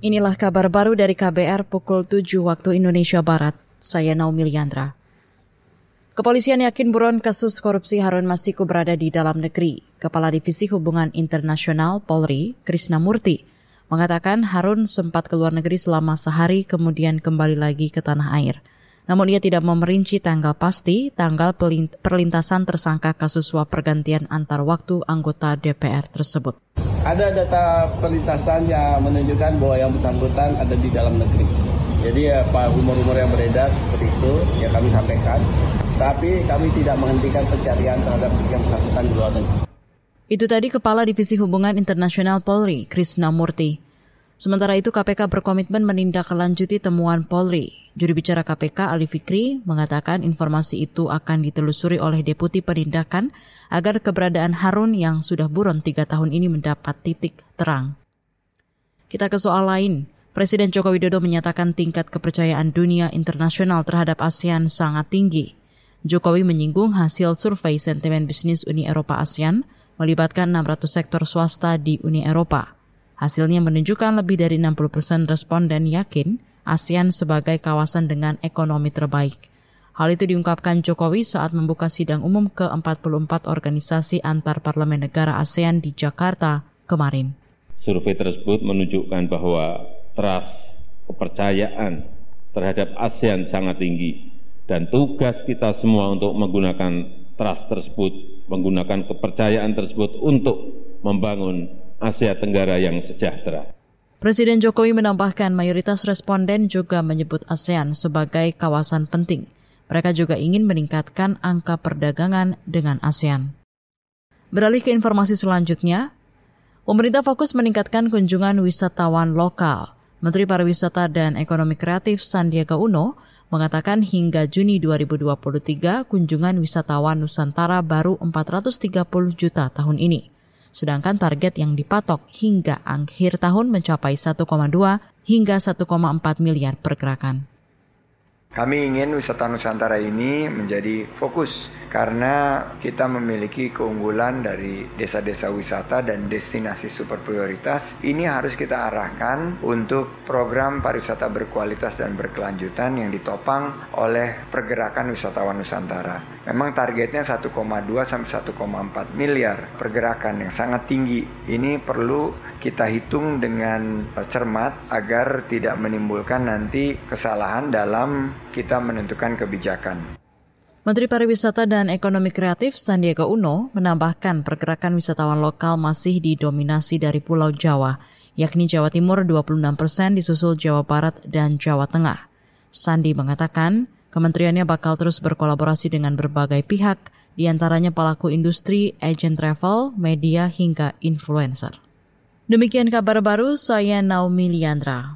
Inilah kabar baru dari KBR pukul 7 waktu Indonesia Barat. Saya Naomi Liandra. Kepolisian yakin buron kasus korupsi Harun Masiku berada di dalam negeri. Kepala Divisi Hubungan Internasional Polri, Krisna Murti, mengatakan Harun sempat keluar negeri selama sehari kemudian kembali lagi ke tanah air. Namun ia tidak memerinci tanggal pasti tanggal perlintasan tersangka kasus suap pergantian antar waktu anggota DPR tersebut. Ada data perlintasan yang menunjukkan bahwa yang bersangkutan ada di dalam negeri. Jadi ya Pak rumor-rumor yang beredar seperti itu ya kami sampaikan. Tapi kami tidak menghentikan pencarian terhadap yang bersangkutan di luar negeri. Itu tadi Kepala Divisi Hubungan Internasional Polri, Krisna Murti. Sementara itu KPK berkomitmen menindaklanjuti temuan Polri. Juru bicara KPK Ali Fikri mengatakan informasi itu akan ditelusuri oleh Deputi Penindakan agar keberadaan Harun yang sudah buron tiga tahun ini mendapat titik terang. Kita ke soal lain. Presiden Joko Widodo menyatakan tingkat kepercayaan dunia internasional terhadap ASEAN sangat tinggi. Jokowi menyinggung hasil survei sentimen bisnis Uni Eropa ASEAN melibatkan 600 sektor swasta di Uni Eropa. Hasilnya menunjukkan lebih dari 60 persen responden yakin ASEAN sebagai kawasan dengan ekonomi terbaik. Hal itu diungkapkan Jokowi saat membuka sidang umum ke-44 organisasi antar parlemen negara ASEAN di Jakarta kemarin. Survei tersebut menunjukkan bahwa trust kepercayaan terhadap ASEAN sangat tinggi dan tugas kita semua untuk menggunakan trust tersebut, menggunakan kepercayaan tersebut untuk membangun Asia Tenggara yang sejahtera. Presiden Jokowi menambahkan mayoritas responden juga menyebut ASEAN sebagai kawasan penting. Mereka juga ingin meningkatkan angka perdagangan dengan ASEAN. Beralih ke informasi selanjutnya, pemerintah fokus meningkatkan kunjungan wisatawan lokal. Menteri Pariwisata dan Ekonomi Kreatif Sandiaga Uno mengatakan hingga Juni 2023 kunjungan wisatawan Nusantara baru 430 juta tahun ini sedangkan target yang dipatok hingga akhir tahun mencapai 1,2 hingga 1,4 miliar pergerakan. Kami ingin wisata Nusantara ini menjadi fokus karena kita memiliki keunggulan dari desa-desa wisata dan destinasi super prioritas. Ini harus kita arahkan untuk program pariwisata berkualitas dan berkelanjutan yang ditopang oleh pergerakan wisatawan Nusantara. Memang targetnya 1,2 sampai 1,4 miliar pergerakan yang sangat tinggi. Ini perlu kita hitung dengan cermat agar tidak menimbulkan nanti kesalahan dalam kita menentukan kebijakan. Menteri Pariwisata dan Ekonomi Kreatif Sandiaga Uno menambahkan pergerakan wisatawan lokal masih didominasi dari Pulau Jawa, yakni Jawa Timur 26 persen disusul Jawa Barat dan Jawa Tengah. Sandi mengatakan kementeriannya bakal terus berkolaborasi dengan berbagai pihak, di antaranya pelaku industri, agen travel, media, hingga influencer. Demikian kabar baru, saya Naomi Liandra.